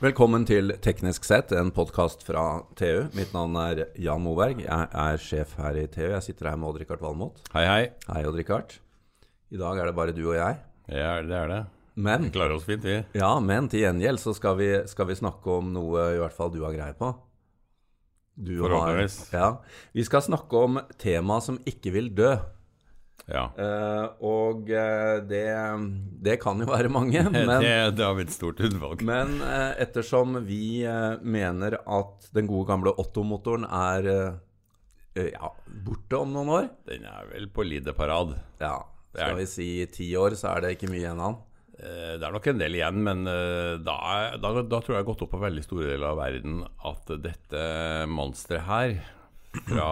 Velkommen til Teknisk sett, en podkast fra TU. Mitt navn er Jan Moberg. Jeg er sjef her i TU. Jeg sitter her med Odd-Rikard Valmot. Hei, hei. Hei, Odd-Rikard. I dag er det bare du og jeg. Ja, det er det. Men, Vi klarer oss fint, vi. ja, men til gjengjeld så skal vi, skal vi snakke om noe i hvert fall du har greie på. Du har- Forhåpentligvis. Ja. Vi skal snakke om tema som ikke vil dø. Ja. Uh, og uh, det, det kan jo være mange, men det, det har vi et stort utvalg. Men uh, ettersom vi mener at den gode gamle Otto-motoren er ja, borte om noen år Den er vel på Lideparad. Ja, skal vi si ti år, så er det ikke mye igjen av den. Det er nok en del igjen, men da, da, da tror jeg gått opp på veldig store deler av verden at dette monsteret her fra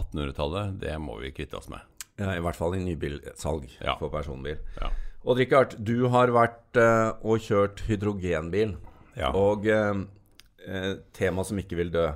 1800-tallet, det må vi kvitte oss med. Ja, I hvert fall i nybilsalg Ja. for personbil. Ja. Odd Rikard, du har vært uh, og kjørt hydrogenbil. Ja. Og eh, tema som ikke vil dø.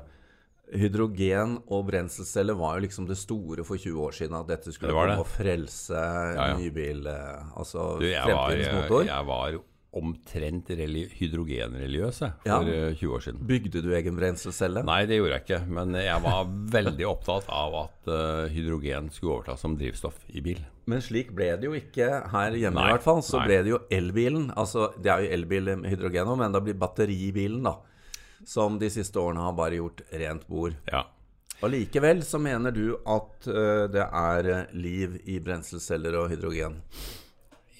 Hydrogen og brenselceller var jo liksom det store for 20 år siden. At dette skulle Det komme og frelse ja. nybil... eh, altså fremtidens motor. jeg var omtrent religi- hydrogenreligiøs Ja. for eh, 20 år siden. Bygde du egen brenselcelle? Nei, det gjorde jeg ikke, men jeg var veldig opptatt av at eh, hydrogen skulle overta som drivstoff i bil. Men slik ble det jo ikke her hjemme, Nei, i hvert fall. Så nei. ble det jo elbilen. Altså, det er jo elbil med hydrogen òg, men da blir batteribilen, da. Som de siste årene har bare gjort rent bord. Ja. Allikevel så mener du at det er liv i brenselceller og hydrogen.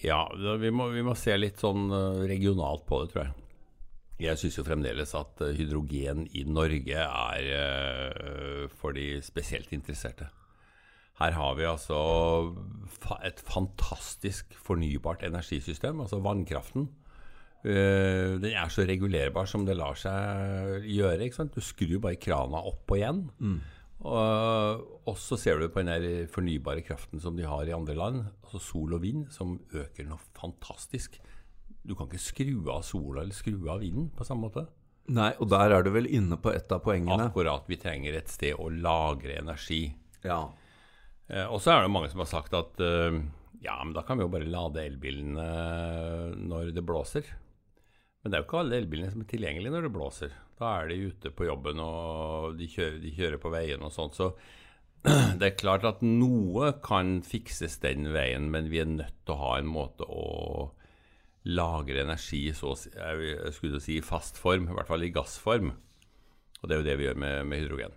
Ja, vi må, vi må se litt sånn eh, regionalt på det, tror jeg. Jeg syns jo fremdeles at eh, hydrogen i Norge er eh, for de spesielt interesserte. Her har vi altså et fantastisk fornybart energisystem, altså vannkraften. Den er så regulerbar som det lar seg gjøre. ikke sant? Du skrur bare krana opp og igjen. Og, og så ser du på den der fornybare kraften som de har i andre land, altså sol og vind, som øker noe fantastisk. Du kan ikke skru av sola eller skru av vinden på samme måte. Nei, og der er du vel inne på et av poengene. Akkurat vi trenger et sted å lagre energi. Ja. Eh, og så er det mange som har sagt at eh, ja, men da kan vi jo bare lade elbilene når det blåser. Men det er jo ikke alle elbilene som er tilgjengelige når det blåser. Da er de ute på jobben og de kjører, de kjører på veien og sånt. Så det er klart at noe kan fikses den veien, men vi er nødt til å ha en måte å lagre energi så jeg skulle si i fast form, i hvert fall i gassform. Og det er jo det vi gjør med, med hydrogen.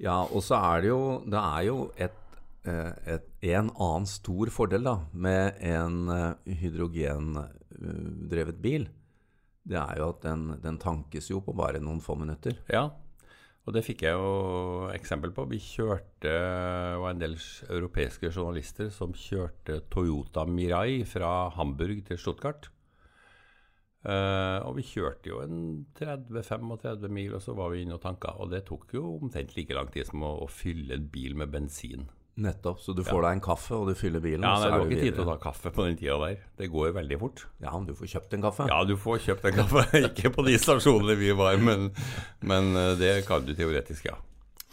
Ja, og så er det jo Det er jo et, eh, et, en annen stor fordel da med en eh, hydrogendrevet bil. Det er jo at den, den tankes jo på bare noen få minutter. Ja, og det fikk jeg jo eksempel på. Vi kjørte, var en del europeiske journalister som kjørte Toyota Mirai fra Hamburg til Stuttgart. Uh, og vi kjørte jo en 30-35 mil, og så var vi inne og tanka. Og det tok jo omtrent like lang tid som å, å fylle en bil med bensin. Nettopp. Så du får deg en kaffe, og du fyller bilen. Ja, nei, Du har ikke tid til å ta kaffe på den tida der. Det går jo veldig fort. Ja, men du får kjøpt en kaffe. Ja, du får kjøpt en kaffe. ikke på de stasjonene vi var, men, men eh, det kan du teoretisk, ja.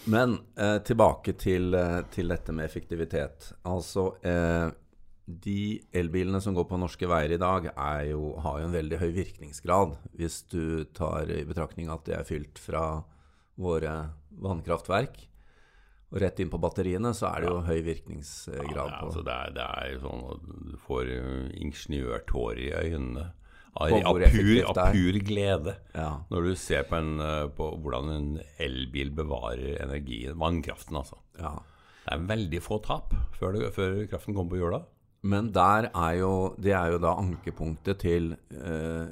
Men eh, tilbake til, eh, til dette med effektivitet. Altså eh, De elbilene som går på norske veier i dag, er jo, har jo en veldig høy virkningsgrad. Hvis du tar i betraktning at de er fylt fra våre vannkraftverk. Og rett inn på batteriene, så er det jo høy virkningsgrad Ja, på altså det, er, det er sånn at du får uh, ingeniørtårer i øynene av, av, pur, av pur glede Ja. når du ser på, en, uh, på hvordan en elbil bevarer energien, vannkraften altså. ja. Det er veldig få tap før, det, før kraften kommer på jorda. Men der er jo, det er jo da ankepunktet til eh,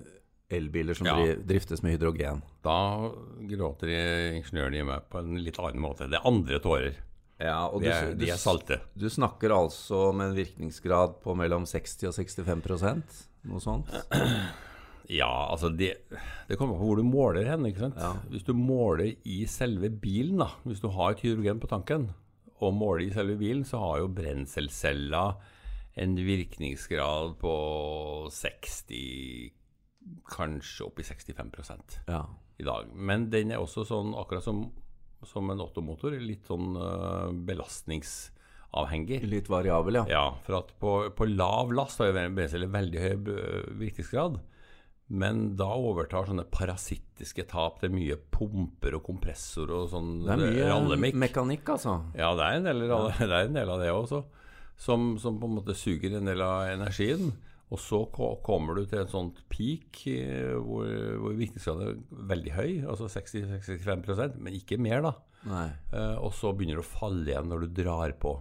elbiler som Ja. driftes med hydrogen. Da gråter ingeniørene i meg på en litt annen måte. Det er andre tårer. Ja, og De er, du, de er salte. Du snakker altså om en virkningsgrad på mellom 60 og 65 noe sånt? Ja, altså det, det kommer på hvor du måler hen. ikke sant? Ja. Hvis du måler i selve bilen, da, hvis du har et hydrogen på tanken, og måler i selve bilen, så har jo brenselcella en virkningsgrad på 60 Kanskje opp i 65 Ja. i dag. Men den er også sånn, akkurat som, som en Otto-motor, litt sånn uh, belastningsavhengig. Litt variabel, ja. Ja, for at på, på lav last har jo brenselet veldig høy eh, virkningsgrad. Men da overtar sånne parasittiske tap. Det er mye pumper og kompressor og sånn Det er mye rallemikk. mekanikk, altså. Ja, det er en del, det er en del av det også. Som, som på en måte suger en del av energien. Og så kommer du til en sånn peak eh, hvor, hvor virkningsgraden er veldig høy, altså 60-65% men ikke mer, da. Eh, og så begynner det å falle igjen når du drar på.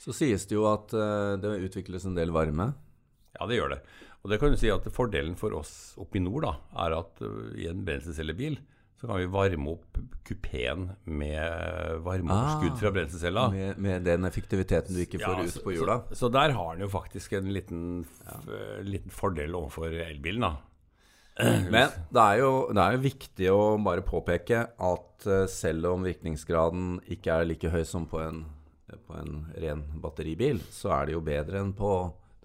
Så sies det jo at eh, det utvikles en del varme. Ja, det gjør det. Og det kan du si at Fordelen for oss oppe i nord da, er at uh, i en brenselcellebil så kan vi varme opp kupeen med varmeoverskudd Ah, fra brenselcella. Med, med den effektiviteten du ikke får Ja, ut på hjula. Så, så der har den jo faktisk en liten, f- liten fordel overfor elbilen. da. Men det er, jo, det er jo viktig å bare påpeke at eh, selv om virkningsgraden ikke er like høy som på en, på en ren batteribil, så er det jo bedre enn på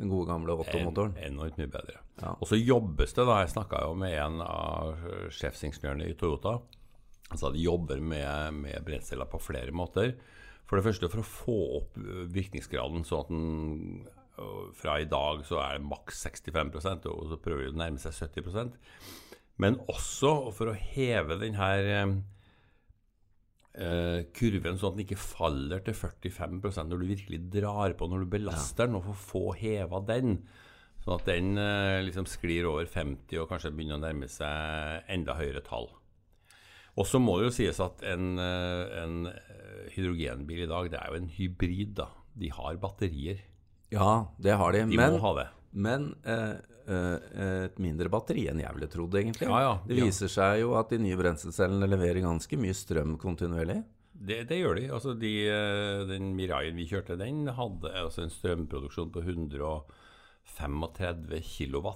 den gode gamle Otto-motoren. En, enormt mye bedre. Ja. Og så jobbes det, da. Jeg snakka jo med en av sjefsingeniørene i Toyota. Altså de jobber med, med brenselceller på flere måter. For det første for å få opp virkningsgraden, sånn at den fra i dag så er det maks 65% og så prøver de å nærme seg 70% Men også for å heve den her eh, kurven sånn at den ikke faller til 45% når du virkelig drar på når du belaster den, og får få heva den. Sånn at den eh, liksom sklir over 50 og kanskje begynner å nærme seg enda høyere tall. Og så må det jo sies at en, eh, en eh, hydrogenbil i dag, det er jo en hybrid, da. De har batterier. Ja, det har de. De Men, må ha det. Men eh, eh, et mindre batteri enn jeg ville trodd, egentlig. Ja, ja, det ja. viser seg jo at de nye brenselcellene leverer ganske mye strøm kontinuerlig. Det, det gjør de. Altså de, eh, den Miraien vi kjørte, den hadde altså en strømproduksjon på 135 kW.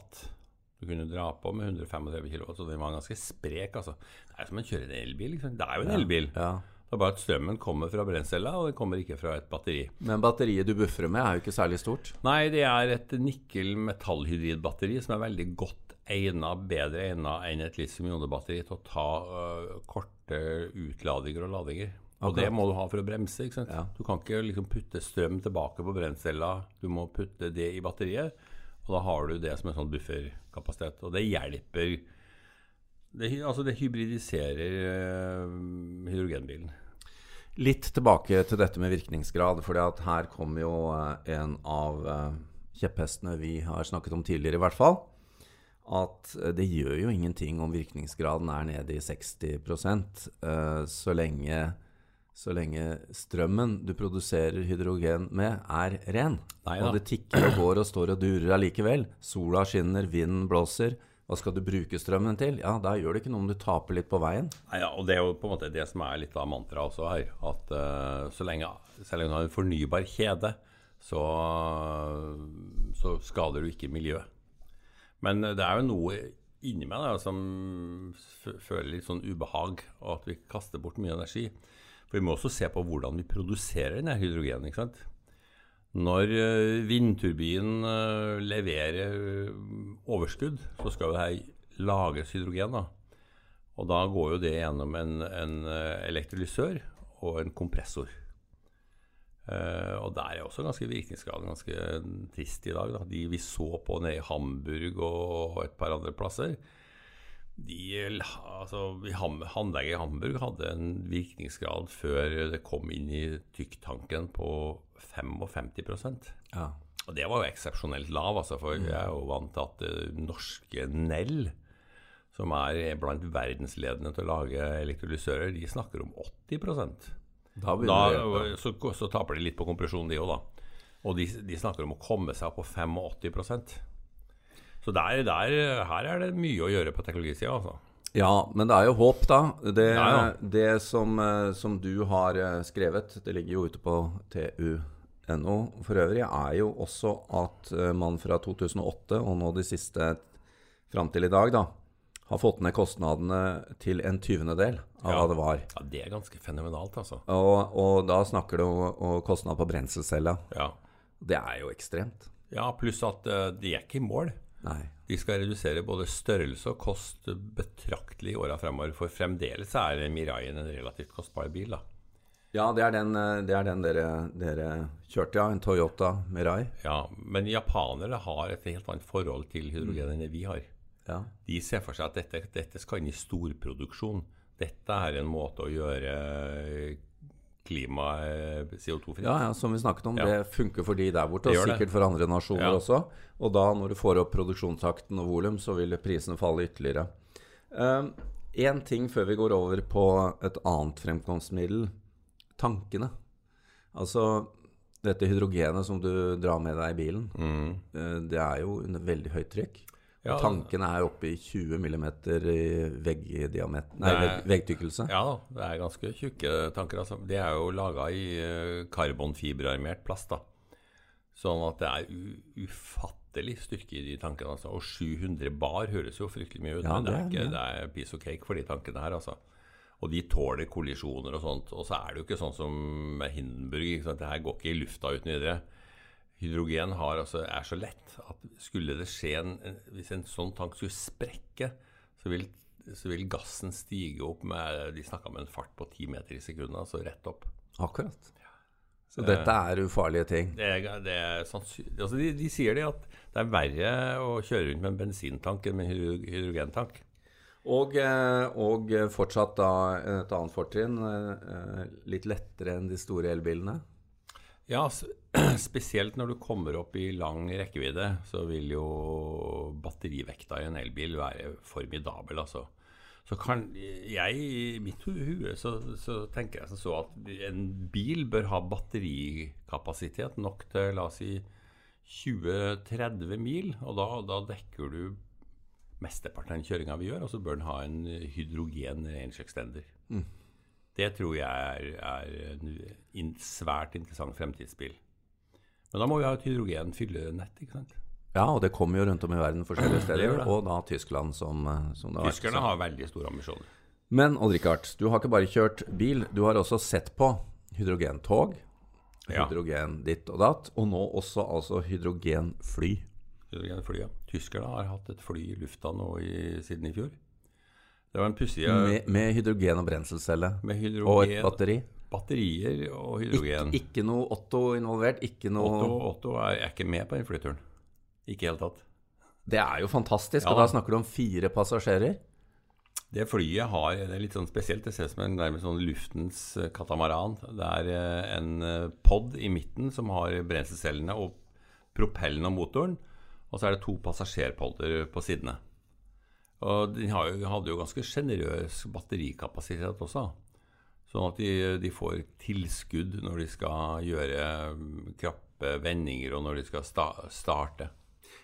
Du kunne dra på med 135 kW, så den var ganske sprek. altså. Det er som å kjøre en elbil. liksom. Det er jo en elbil. Ja. Det er bare at strømmen kommer fra brenncella, og den kommer ikke fra et batteri. Men batteriet du buffer med, er jo ikke særlig stort. Nei, det er et nikkel-metallhydridbatteri som er veldig godt egnet, bedre egnet enn et litium-ionebatteri til å ta uh, korte utladinger og ladinger. Og okay. det må du ha for å bremse. ikke sant? Ja. Du kan ikke liksom putte strøm tilbake på brenncella, du må putte det i batteriet. Og da har du det som en sånn bufferkapasitet. Og det hjelper Det, altså det hybridiserer øh, hydrogenbilen. Litt tilbake til dette med virkningsgrad, for her kommer jo eh, en av eh, kjepphestene vi har snakket om tidligere, i hvert fall. At eh, det gjør jo ingenting om virkningsgraden er nede i 60 eh, så lenge så lenge strømmen du produserer hydrogen med, er ren. Neida. og det tikker og går og står og durer allikevel. Sola skinner, vinden blåser. Hva skal du bruke strømmen til? Ja, da gjør det ikke noe om du taper litt på veien. Nei, ja, og Det er jo på en måte det som er litt av mantraet også her. At uh, så lenge, selv om du har en fornybar kjede, så, så skader du ikke miljøet. Men det er jo noe inni meg da, som føler litt sånn ubehag, og at vi kaster bort mye energi. For vi må også se på hvordan vi produserer denne hydrogenen. ikke sant? Når eh, vindturbinen eh, leverer eh, overskudd, så skal det her lages hydrogen. da. Og da går jo det gjennom en, en elektrolysør og en kompressor. Eh, og der er også ganske virkningsgraden ganske trist i dag. Da. De vi så på nede i Hamburg og et par andre plasser, de, altså, Anlegget i Hamburg hadde en virkningsgrad før det kom inn i tykktanken på 55 Ja. og det var jo eksepsjonelt lav, altså, for jeg er jo vant til at eh, norske Nell, som er blant verdensledende til å lage elektrolysører, de snakker om 80 Da Da så, så taper de litt på kompresjon, de òg, da. Og de, de snakker om å komme seg opp på 85 Så der, der, her er det mye å gjøre på teknologisida, altså. Ja, men det er jo håp, da. Det, Ja, ja. det som, eh, som du har eh, skrevet, det ligger jo ute på tu.no for øvrig, er jo også at eh, man fra 2008 og nå de siste fram til i dag, da, har fått ned kostnadene til en tyvendedel av Ja. hva det var. Ja, Det er ganske fenomenalt, altså. Og, og da snakker du om, om kostnad på brenselcella. Ja, Det er jo ekstremt. ja pluss at uh, de er ikke i mål. Nei. De skal redusere både størrelse og kost betraktelig i åra fremover. For fremdeles er Miraien en relativt kostbar bil. da. Ja, det er den, eh, det er den dere, dere kjørte, ja. En Toyota Mirai. Ja, Men japanere har et helt annet forhold til hydrogen enn vi har. Ja. De ser for seg at dette, dette skal inn i storproduksjon. Dette er en måte å gjøre klimaet CO2-fritt. Ja, ja, som vi snakket om. Ja. Det funker for de der borte, og det. sikkert for andre nasjoner Ja. også. Og da, når du får opp produksjonstakten og volum, så vil prisene falle ytterligere. Én ting før vi går over på et annet fremkomstmiddel. Tankene. Altså dette hydrogenet som du drar med deg i bilen, Mm. eh, det er jo under veldig høyt trykk. Ja, og tankene er oppe i 20 mm i veggdiameter Nei, Det vegg, veggtykkelse. Ja da, det er ganske tjukke tanker. Altså. De er jo laga i uh, karbonfiberarmert plast. da. Sånn at det er ufattelig styrke i de tankene. Altså. Og 700 bar høres jo fryktelig mye ut, Ja, men det er, det ikke, det er piece of cake for de tankene her. altså. Og de tåler kollisjoner og sånt. Og så er det jo ikke sånn som med Hindenburg. Det her går ikke i lufta uten videre. Hydrogen har, altså, er så lett at skulle det skje en, Hvis en sånn tank skulle sprekke, så vil, så vil gassen stige opp med De snakka om en fart på 10 meter i sekundet, altså rett opp. Akkurat. Så dette er ufarlige ting. Det er, det er altså de, de sier det at det er verre å kjøre rundt med en bensintank enn med en hydrogentank. Og, eh, og fortsatt da et annet fortrinn. eh, Litt lettere enn de store elbilene. Ja, s- spesielt når du kommer opp i lang rekkevidde, så vil jo batterivekta i en elbil være formidabel, altså. Så kan jeg, i mitt hu- hue, så, så tenker jeg som så at en bil bør ha batterikapasitet nok til, la oss si, 20-30 mil, og da, da dekker du mesteparten av kjøringa vi gjør, og så bør den ha en hydrogen range extender. Det tror jeg er, er en svært interessant fremtidsbil. Men da må vi ha et hydrogen-fyllenett, ikke sant? Ja, og det kommer jo rundt om i verden forskjellige steder. Og da Tyskland, som, eh, som det har vært. Tyskerne har veldig store ambisjoner. Men Odd-Rikard, du har ikke bare kjørt bil, du har også sett på hydrogentog, Ja. hydrogen ditt og datt, og nå også altså hydrogenfly. Hydrogenfly, ja. Tyskerne har hatt et fly i lufta nå i, siden i fjor. Det var en pussig Med, med hydrogen og brenselcelle? med Og et batteri. Batterier og hydrogen. ikke noe Otto involvert. Ikke noe Otto, Otto er, er ikke med på den flyturen. Ikke i hele tatt. Det er jo fantastisk. Ja og da snakker du om fire passasjerer. Det flyet har det er litt sånn spesielt. Det ser ut som en nærmest sånn luftens eh, katamaran. Det er eh, en eh, pod i midten som har brenselcellene og propellen og motoren. Og så er det to passasjerpodder på sidene. Og den hadde jo ganske sjenerøs batterikapasitet også. Sånn at de, de får tilskudd når de skal gjøre mm, krappe vendinger, og når de skal sta starte.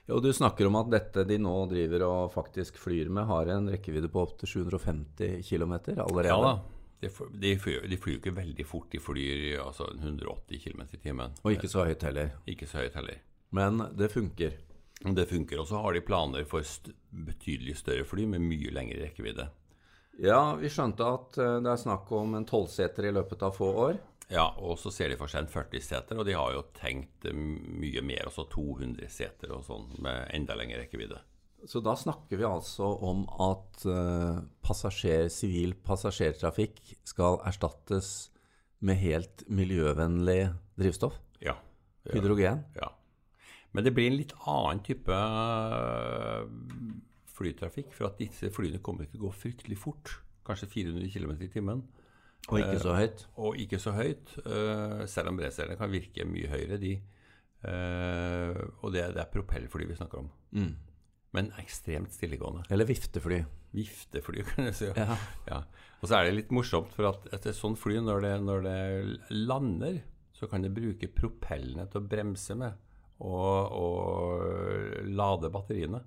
Jo, du snakker om at dette de nå driver og faktisk flyr med, har en rekkevidde på opptil 750 km allerede. Ja da. De, de, flyr, de flyr jo ikke veldig fort. De flyr altså 180 km i timen. Og ikke så høyt heller. Ikke så høyt heller. Men det funker. Det funker. Og så har de planer for st betydelig større fly med mye lengre rekkevidde. Ja, vi skjønte at eh, det er snakk om en tolvseter i løpet av få år. Ja, og så ser de for seg en 40-seter, og de har jo tenkt eh, mye mer, altså 200 seter og sånn, med enda lengre rekkevidde. Så da snakker vi altså om at eh, passasjer, sivil passasjertrafikk skal erstattes med helt miljøvennlig drivstoff. Ja. ja. Hydrogen. ja. Men det blir en litt annen type flytrafikk, for at disse flyene kommer til å gå fryktelig fort. Kanskje 400 km i timen. Og ikke så høyt. Og ikke så høyt, øh, selv om racerne kan virke mye høyere, de. Eh, og det, det er propellfly vi snakker om. Mm. Men ekstremt stillegående. Eller viftefly. Viftefly, kan jeg si. Ja. Ja. Og så er det litt morsomt, for at et sånt fly, når det, når det lander, så kan det bruke propellene til å bremse med og, og lade batteriene.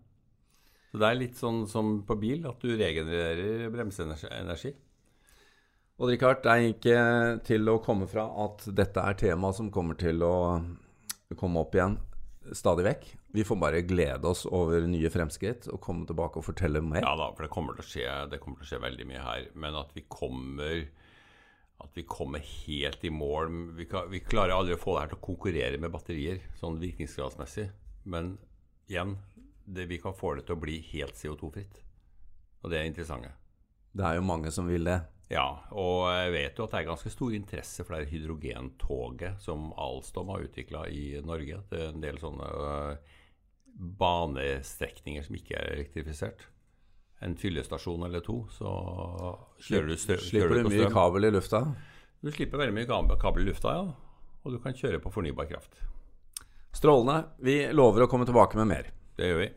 Så det er litt sånn som på bil, at du regenererer bremseenergi. Og Richard, det er ikke til å komme fra at dette er tema som kommer til å komme opp igjen stadig vekk. Vi får bare glede oss over nye fremskritt og komme tilbake og fortelle mer. Ja da, for det kommer, til å skje, det til å skje veldig mye her. Men at vi kommer at vi kommer helt i mål Vi, kan, vi klarer aldri å få det her til å konkurrere med batterier, sånn virkningsgradsmessig. Men igjen, det, vi kan få det til å bli helt CO2-fritt. Og det er interessant. Det er jo mange som vil det. Ja, og jeg vet jo at det er ganske stor interesse for det hydrogentoget som Alstom har utvikla i Norge. Det er en del sånne øh, banestrekninger som ikke er elektrifisert. En fyllestasjon eller to, så kjører du, strøm. Slipper du mye kabel i lufta? Du slipper veldig mye kabel i lufta, ja. Og du kan kjøre på fornybar kraft. Strålende. Vi lover å komme tilbake med mer. Eh oui.